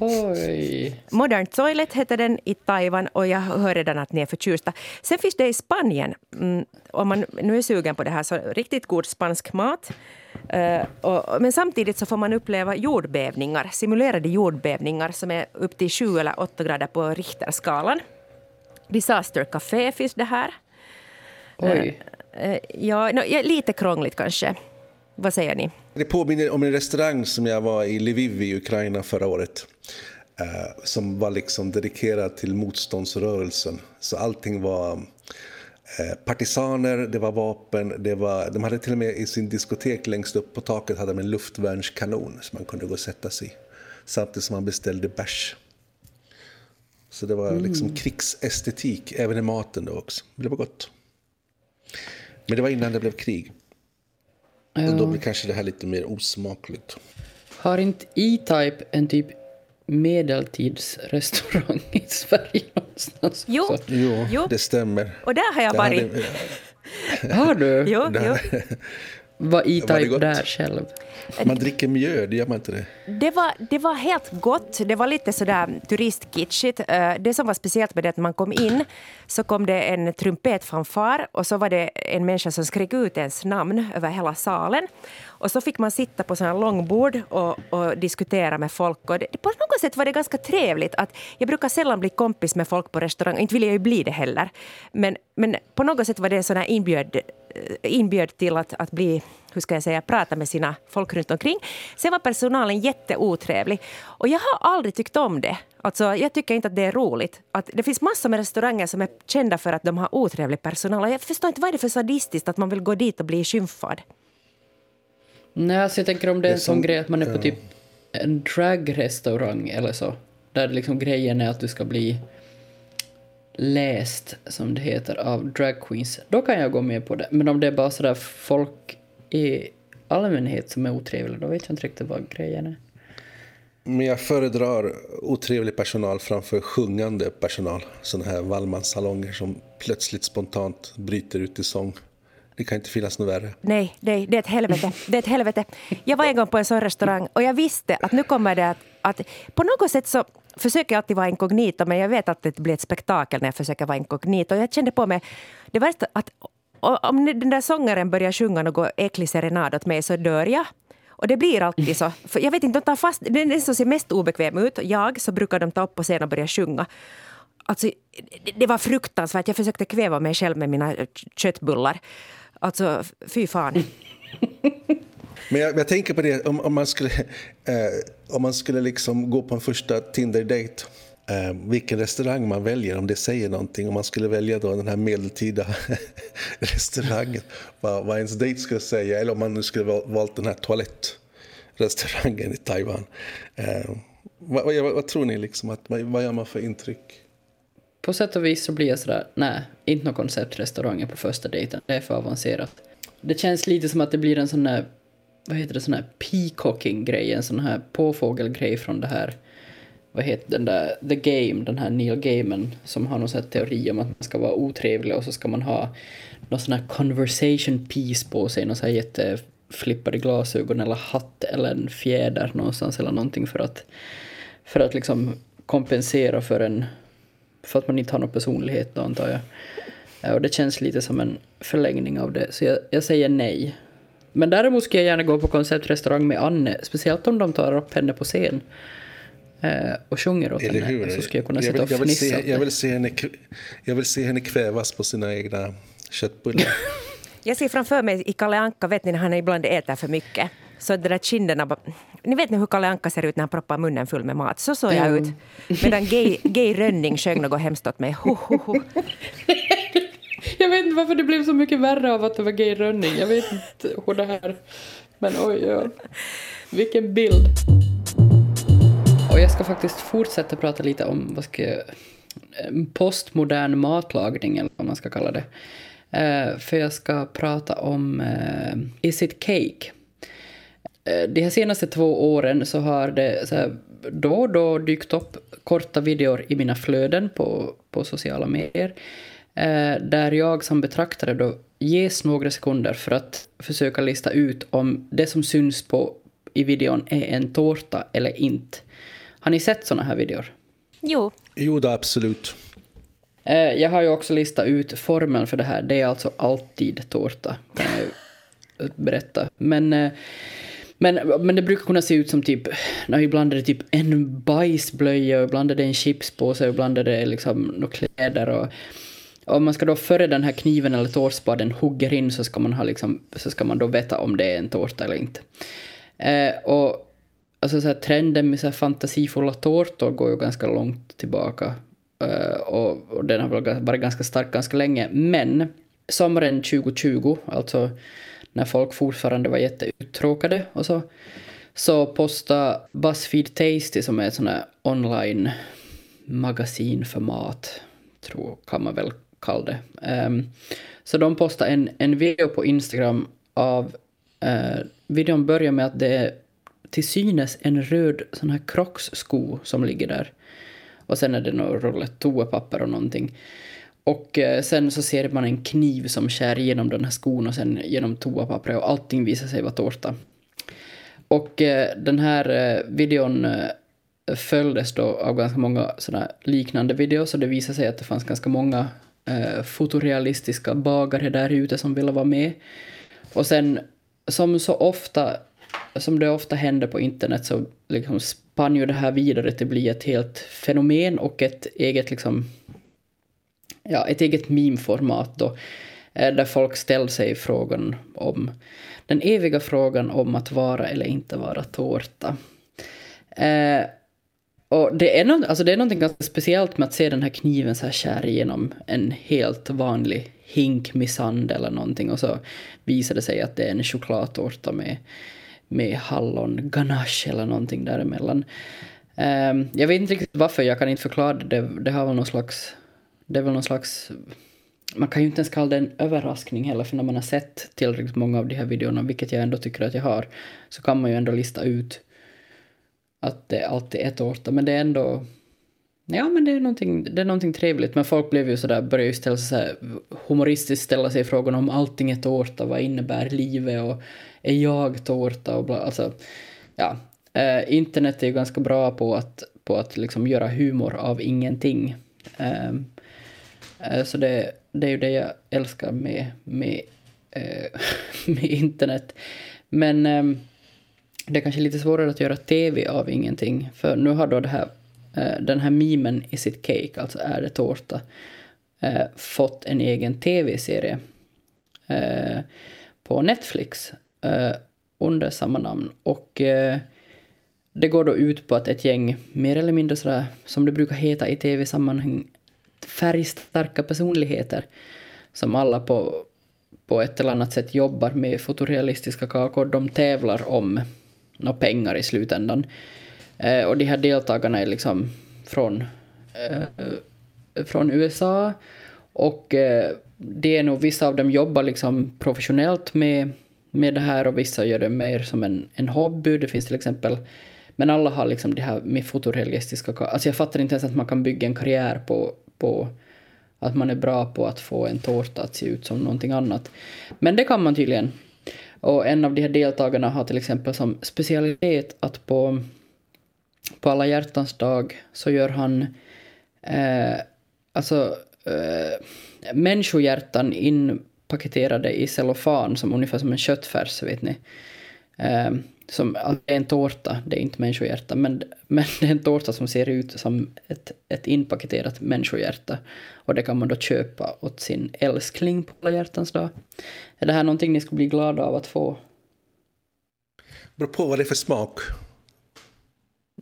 Oj. Modern Toilet heter den i Taiwan och jag hör redan att ni är förtjusta. Sen finns det i Spanien, mm, om man nu är sugen på det här, så riktigt god spansk mat. Uh, och, men samtidigt så får man uppleva jordbävningar, simulerade jordbävningar som är upp till 7 eller 8 grader på Richterskalan. Disaster Café finns det här. Oj. Uh, uh, ja, lite krångligt kanske. Vad säger ni? Det påminner om en restaurang som jag var i Lviv i Ukraina förra året. Eh, som var liksom dedikerad till motståndsrörelsen. Så allting var eh, partisaner, det var vapen, det var, de hade till och med i sin diskotek längst upp på taket hade de en luftvärnskanon som man kunde gå och sätta sig i. Samtidigt som man beställde bärs. Så det var liksom mm. krigsestetik, även i maten då också. Det var gott. Men det var innan det blev krig. Ja. Och då blir kanske det här lite mer osmakligt. Har inte E-Type en typ medeltidsrestaurang i Sverige någonstans? Jo, jo, jo, det stämmer. Och där har jag varit. Har du? jo, jo. Var E-Type där själv? Man dricker mjöd, gör man inte det? Det var, det var helt gott. Det var lite sådär turistkitschigt. Eh, det som var speciellt med det att man kom in så kom det en trumpetfanfar och så var det en människa som skrek ut ens namn över hela salen. Och så fick man sitta på sådana långbord och, och diskutera med folk. Och det, på något sätt var det ganska trevligt. Att jag brukar sällan bli kompis med folk på restaurang. Inte vill jag ju bli det heller. Men, men på något sätt var det en sån här inbjöd, inbjöd till att, att bli hur ska jag säga, prata med sina folk runt omkring. Sen var personalen jätteotrevlig. Och jag har aldrig tyckt om det. Alltså, jag tycker inte att det är roligt. Att det finns massor med restauranger som är kända för att de har otrevlig personal. jag förstår inte vad är det för sadistiskt att man vill gå dit och bli skymfad. Nej, alltså jag tänker om det är en sån grej att man är på typ en dragrestaurang eller så. Där liksom grejen är att du ska bli läst, som det heter, av dragqueens. Då kan jag gå med på det. Men om det är bara sådär folk i allmänhet som är otrevliga, då vet jag inte riktigt vad grejen är. Men jag föredrar otrevlig personal framför sjungande personal. Sådana här Wallmanssalonger som plötsligt spontant bryter ut i sång. Det kan inte finnas något värre. Nej, nej, det är ett helvete. Det är ett helvete. Jag var en gång på en sån restaurang och jag visste att nu kommer det att, att på något sätt så försöker alltid vara inkognito men jag vet att det blir ett spektakel när jag försöker vara inkognito. Jag kände på mig, det värsta att om den där sångaren börjar sjunga något äcklig serenad åt mig så dör jag. Och det blir alltid så. För jag vet inte, de tar fast, den som ser mest obekväm ut, jag, så brukar de ta upp på scen och börja sjunga. Alltså, det var fruktansvärt. Jag försökte kväva mig själv med mina köttbullar. Alltså, fy fan. Men jag, jag, tänker på det, om, om man skulle, eh, om man skulle liksom gå på en första Tinder-date eh, vilken restaurang man väljer, om det säger någonting. Om man skulle välja då den här medeltida restaurangen, vad, vad ens dejt skulle säga. Eller om man nu skulle valt den här toalettrestaurangen i Taiwan. Eh, vad, vad, vad, tror ni liksom? Att, vad, vad gör man för intryck? På sätt och vis så blir jag sådär, nej, inte någon konceptrestauranger på första dejten. Det är för avancerat. Det känns lite som att det blir en sån där, vad heter det, sån här peacocking-grej, en sån här påfågelgrej från det här, vad heter den där, The Game, den här Neil Gaiman som har någon sån här teori om att man ska vara otrevlig och så ska man ha någon sån här conversation piece på sig, någon sån här jätteflippade glasögon eller hatt eller en fjäder någonstans eller någonting för att, för att liksom kompensera för en för att man inte har någon personlighet då antar jag. Och det känns lite som en förlängning av det, så jag, jag säger nej. Men däremot skulle jag gärna gå på konceptrestaurang med Anne, speciellt om de tar upp henne på scen eh, och sjunger åt Eller henne. hur? Så skulle jag kunna sitta och jag vill, fnissa se, jag, vill se henne, jag vill se henne kvävas på sina egna köttbullar. jag ser framför mig i Kalle Anka, vet ni när han ibland äter för mycket? Så det där kinderna... Ni vet hur Kalle Anka ser ut när han proppar munnen full med mat. Så såg jag mm. ut. Medan Gay, Gay Rönning sjöng något hemskt åt mig. Ho, ho, ho. varför det blev så mycket värre av att det var Gay Rönning. Jag vet inte hur det här... Men oj, ja. Vilken bild. Och jag ska faktiskt fortsätta prata lite om vad ska jag, eh, postmodern matlagning, eller vad man ska kalla det. Uh, för jag ska prata om uh, Is it cake? De här senaste två åren så har det så här, då och då dykt upp korta videor i mina flöden på, på sociala medier. Eh, där jag som betraktare då ges några sekunder för att försöka lista ut om det som syns på, i videon är en tårta eller inte. Har ni sett såna här videor? Jo. Jo, då, absolut. Eh, jag har ju också listat ut formeln för det här. Det är alltså alltid tårta, kan jag berätta. Men eh, men, men det brukar kunna se ut som typ, när ibland är det typ en bajsblöja, och ibland är det en chipspåse, och ibland är det liksom några kläder och om man ska då före den här kniven eller tårspaden hugger in så ska man, ha liksom, så ska man då veta om det är en tårta eller inte. Eh, och alltså så här, trenden med så här fantasifulla tårtor går ju ganska långt tillbaka. Eh, och, och den har väl varit ganska stark ganska länge. Men sommaren 2020, alltså när folk fortfarande var jätteuttråkade och så, så postade Buzzfeed Tasty som är ett sånt här online magasin för mat, tror kan man väl kall det. Um, så de postade en, en video på Instagram av, uh, videon börjar med att det är till synes en röd sån här Crocs-sko som ligger där. Och sen är det något rullet toapapper och någonting. Och uh, sen så ser man en kniv som skär genom den här skon och sen genom toapappret och allting visar sig vara tårta. Och uh, den här videon följdes då av ganska många sådana liknande videos och det visade sig att det fanns ganska många Eh, fotorealistiska bagare där ute som ville vara med. Och sen som så ofta, som det ofta händer på internet så liksom spann ju det här vidare till att bli ett helt fenomen och ett eget liksom ja, ett eget meme-format då, eh, där folk ställer sig frågan om den eviga frågan om att vara eller inte vara tårta. Eh, och det är, no alltså det är något ganska speciellt med att se den här kniven så här skär igenom en helt vanlig hink med sand eller någonting och så visar det sig att det är en chokladtårta med, med hallon ganache eller någonting däremellan. Um, jag vet inte riktigt varför, jag kan inte förklara det. Det, det har väl någon slags det är väl någon slags... Man kan ju inte ens kalla det en överraskning heller, för när man har sett tillräckligt många av de här videorna, vilket jag ändå tycker att jag har, så kan man ju ändå lista ut att det alltid är tårta, men det är ändå... Ja, men det är någonting, det är någonting trevligt. Men folk blev ju sådär, började ju ställa sig humoristiskt ställa sig frågan om allting är tårta, vad innebär livet och är jag tårta och bla, alltså, ja. Eh, internet är ju ganska bra på att, på att liksom göra humor av ingenting. Eh, Eh, så det, det är ju det jag älskar med, med, eh, med internet. Men ehm, det är kanske lite svårare att göra TV av ingenting. För nu har då det här, eh, den här memen i sitt cake, alltså är det tårta, eh, fått en egen TV-serie eh, på Netflix under samma namn. Och det går då ut på att ett gäng, mer eller mindre sådär som det brukar heta i tv-sammanhang, färgstarka personligheter som alla på, på ett eller annat sätt jobbar med fotorealistiska kakor. De tävlar om några pengar i slutändan. Eh, och de här deltagarna är liksom från, eh, från USA och eh, det är nog vissa av dem jobbar liksom professionellt med, med det här och vissa gör det mer som en, en hobby. Det finns till exempel men alla har liksom det här med fotorealistiska... Alltså jag fattar inte ens att man kan bygga en karriär på, på att man är bra på att få en tårta att se ut som någonting annat. Men det kan man tydligen. Och en av de här deltagarna har till exempel som specialitet att på, på alla hjärtans dag så gör han eh, alltså eh, människohjärtan inpaketerade i cellofan som ungefär som en köttfärs, vet ni. Eh, som, alltså, det är en tårta, det är inte människohjärta, men, men det är en tårta som ser ut som ett, ett inpaketerat människohjärta. Och det kan man då köpa åt sin älskling på alla hjärtans dag. Är det här någonting ni skulle bli glada av att få? Beror på vad det är för smak.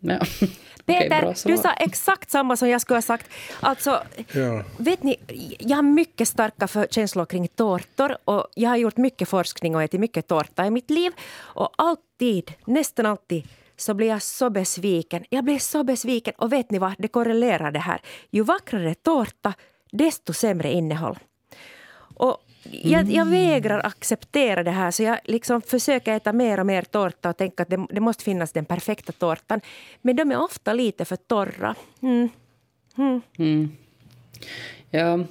Ja. Peter, okay, du sa exakt samma som jag skulle ha sagt. Alltså, ja. vet ni, jag har mycket starka känslor kring tårtor och jag har gjort mycket forskning och ätit mycket tårta i mitt liv. Och alltid, nästan alltid, så blir jag så besviken. Jag blir så besviken och vet ni vad, det korrelerar det här. Ju vackrare tårta, desto sämre innehåll. Och jag, jag, vägrar acceptera det här så jag liksom försöker äta mer och mer tårta och tänka att det, det måste finnas den perfekta tårtan. Men de är ofta lite för torra. Mm. Mm. Mm. Ja,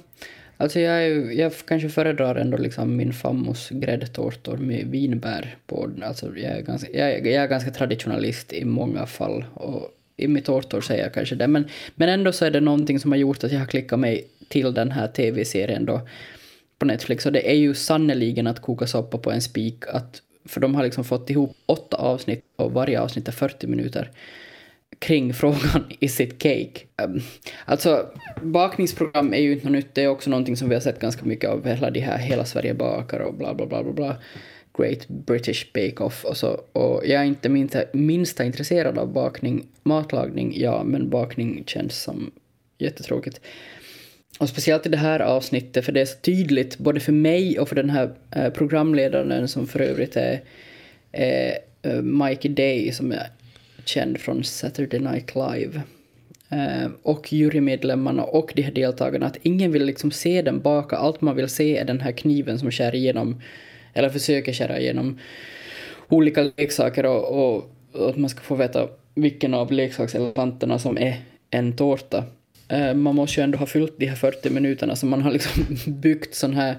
alltså jag, jag kanske föredrar ändå liksom min fammos gräddtårtor med vinbär på. Alltså jag, är ganska, jag, jag är ganska traditionalist i många fall. Och i mitt tårtor säger jag kanske det. Men, men ändå så är det någonting som har gjort att jag har klickat mig till den här tv-serien då på Netflix och det är ju sannoliken att koka soppa på en spik. Att, för de har liksom fått ihop åtta avsnitt och varje avsnitt är 40 minuter kring frågan is it cake. Um, alltså, bakningsprogram är ju inte något nytt, det är också någonting som vi har sett ganska mycket av, hela de här Hela Sverige bakar och bla bla bla bla bla. Great British Bake Off och så. Och jag är inte minsta, minsta intresserad av bakning. Matlagning, ja, men bakning känns som jättetråkigt. Och speciellt i det här avsnittet, för det är så tydligt både för mig och för den här eh, programledaren som för övrigt är är eh, Mikey Day som är känd från Saturday Night Live. Eh, och jurymedlemmarna och de här deltagarna, att ingen vill liksom se den baka. Allt man vill se är den här kniven som skär igenom, eller försöker skära igenom olika leksaker och, och, och att man ska få veta vilken av leksakselefanterna som är en tårta. Eh, man måste ju ändå ha fyllt de här 40 minuterna så man har liksom byggt sån här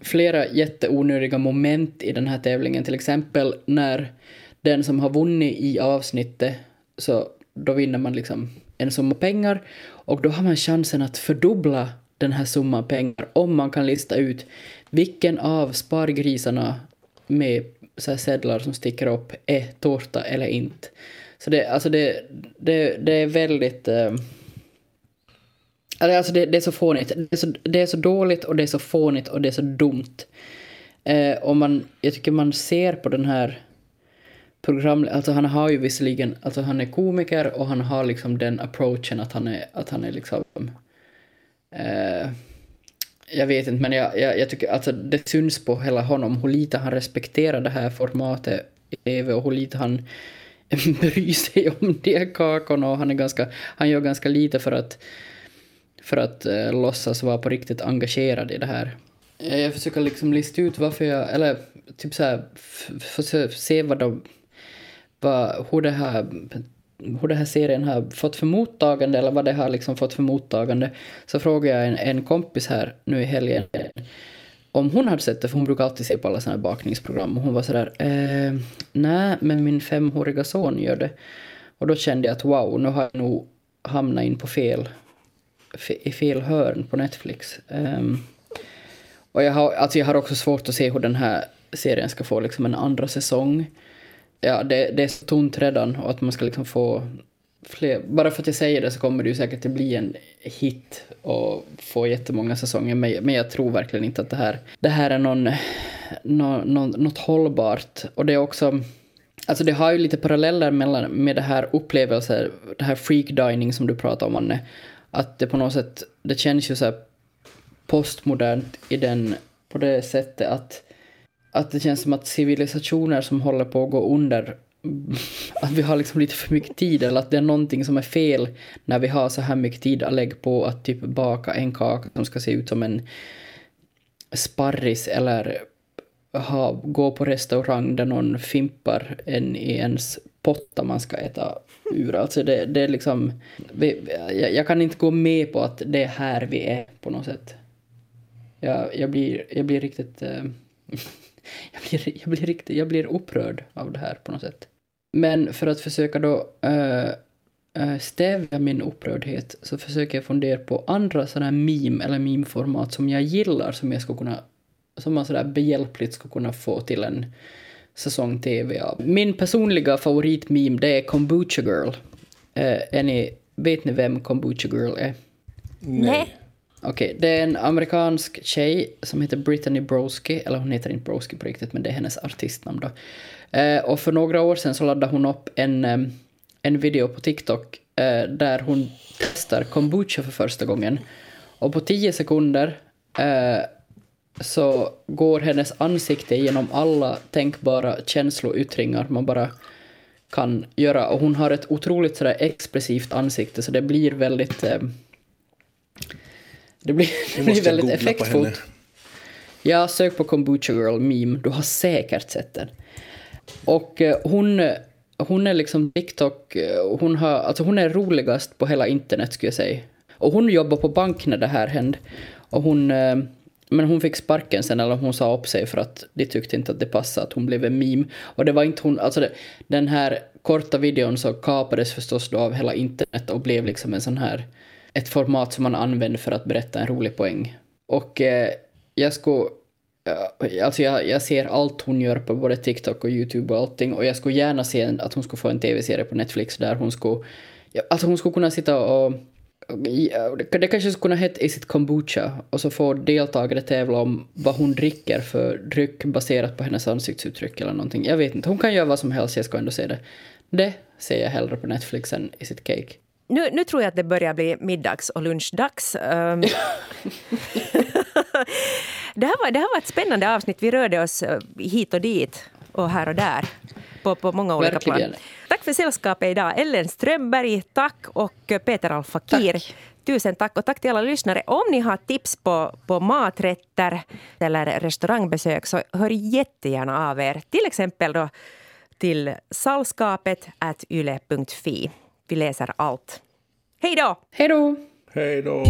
flera jätteonödiga moment i den här tävlingen. Till exempel när den som har vunnit i avsnittet så då vinner man liksom en summa pengar och då har man chansen att fördubbla den här summan pengar om man kan lista ut vilken av spargrisarna med så här sedlar som sticker upp är tårta eller inte. Så det, alltså det, det, det är väldigt... Eh, Alltså det, det är så fånigt. Det är så, det är så dåligt och det är så fånigt och det är så dumt. Eh, och man, jag tycker man ser på den här program... Alltså han har ju visserligen... Alltså han är komiker och han har liksom den approachen att han är, att han är liksom... Eh, jag vet inte, men jag, jag, jag tycker alltså det syns på hela honom hur lite han respekterar det här formatet i TV och hur lite han bryr sig om de kakorna och han är ganska... Han gör ganska lite för att för att eh, låtsas vara på riktigt engagerad i det här. Eh, jag försöker liksom lista ut varför jag, eller typ så här, försöker se vad de, vad, hur det här hur den här serien har fått för mottagande eller vad det har liksom fått för mottagande så frågade jag en, en kompis här nu i helgen om hon hade sett det, för hon brukar alltid se på alla såna här bakningsprogram och hon var sådär eh, nej, men min femåriga son gör det. Och då kände jag att wow, nu har jag nog hamnat in på fel i fel hörn på Netflix. Um, och jag har, alltså jag har också svårt att se hur den här serien ska få liksom en andra säsong. Ja, det, det är så tunt redan och att man ska liksom få fler... Bara för att jag säger det så kommer det ju säkert att bli en hit och få jättemånga säsonger. Men, men jag tror verkligen inte att det här, det här är någon, någon, någon, något hållbart. Och det är också... Alltså det har ju lite paralleller mellan, med det här upplevelser, det här freak dining som du pratar om Anne att det på något sätt, det känns ju så postmodernt i den, på det sättet att, att det känns som att civilisationer som håller på att gå under att vi har liksom lite för mycket tid eller att det är någonting som är fel när vi har så här mycket tid att lägga på att typ baka en kaka som ska se ut som en sparris eller ha, gå på restaurang där någon fimpar en i ens potta man ska äta ur. Alltså det, det är liksom... Jag, jag, kan inte gå med på att det är här vi är på något sätt. Jag, jag, blir, jag blir riktigt... Äh, jag, blir, jag, blir riktigt, jag blir upprörd av det här på något sätt. Men för att försöka då äh, stävja min upprördhet så försöker jag fundera på andra sådana här meme eller meme-format som jag gillar som jag skulle kunna som man sådär behjälpligt skulle kunna få till en säsong TV av. Min personliga favoritmeme det är Kombucha Girl. Eh, är ni, vet ni vem Kombucha Girl är? Nej. Okej, okay, det är en amerikansk tjej som heter Brittany Broski, eller hon heter inte Broski på riktigt, men det är hennes artistnamn då. Eh, och för några år sedan så laddade hon upp en, en video på TikTok eh, där hon testar kombucha för första gången. Och på tio sekunder eh, så går hennes ansikte genom alla tänkbara känsloyttringar man bara kan göra. Och hon har ett otroligt sådär expressivt ansikte så det blir väldigt... Eh, det blir, det blir väldigt effektfullt. Ja, sök på Kombucha Girl meme, du har säkert sett den. Och eh, hon, hon är liksom TikTok, eh, hon, har, alltså hon är roligast på hela internet skulle jag säga. Och hon jobbar på bank när det här hände. Och hon, eh, men hon fick sparken sen, eller hon sa upp sig för att de tyckte inte att det passade att hon blev en meme. Och det var inte hon, alltså det, den här korta videon så kapades förstås då av hela internet och blev liksom en sån här, ett format som man använder för att berätta en rolig poäng. Och eh, jag skulle, alltså jag, jag ser allt hon gör på både TikTok och YouTube och allting och jag skulle gärna se att hon skulle få en tv-serie på Netflix där hon skulle, alltså hon skulle kunna sitta och det kanske skulle kunna heta Is it kombucha och så får deltagare tävla om vad hon dricker för dryck baserat på hennes ansiktsuttryck eller någonting. Jag vet inte, hon kan göra vad som helst, jag ska ändå se det. Det ser jag hellre på Netflix än Is it cake. Nu, nu tror jag att det börjar bli middags och lunchdags. Um, det, här var, det här var ett spännande avsnitt. Vi rörde oss eh, hit och dit och här och där på, på många olika Verkligen. plan. Tack för sällskapet idag. Ellen Strömberg, tack. Och Peter Alfakir. Tusen tack och tack till alla lyssnare. Om ni har tips på, på maträtter eller restaurangbesök så hör jättegärna av er. Till exempel då till salskapet yle.fi. Vi läser allt. Hej då! Hej då! Hej då!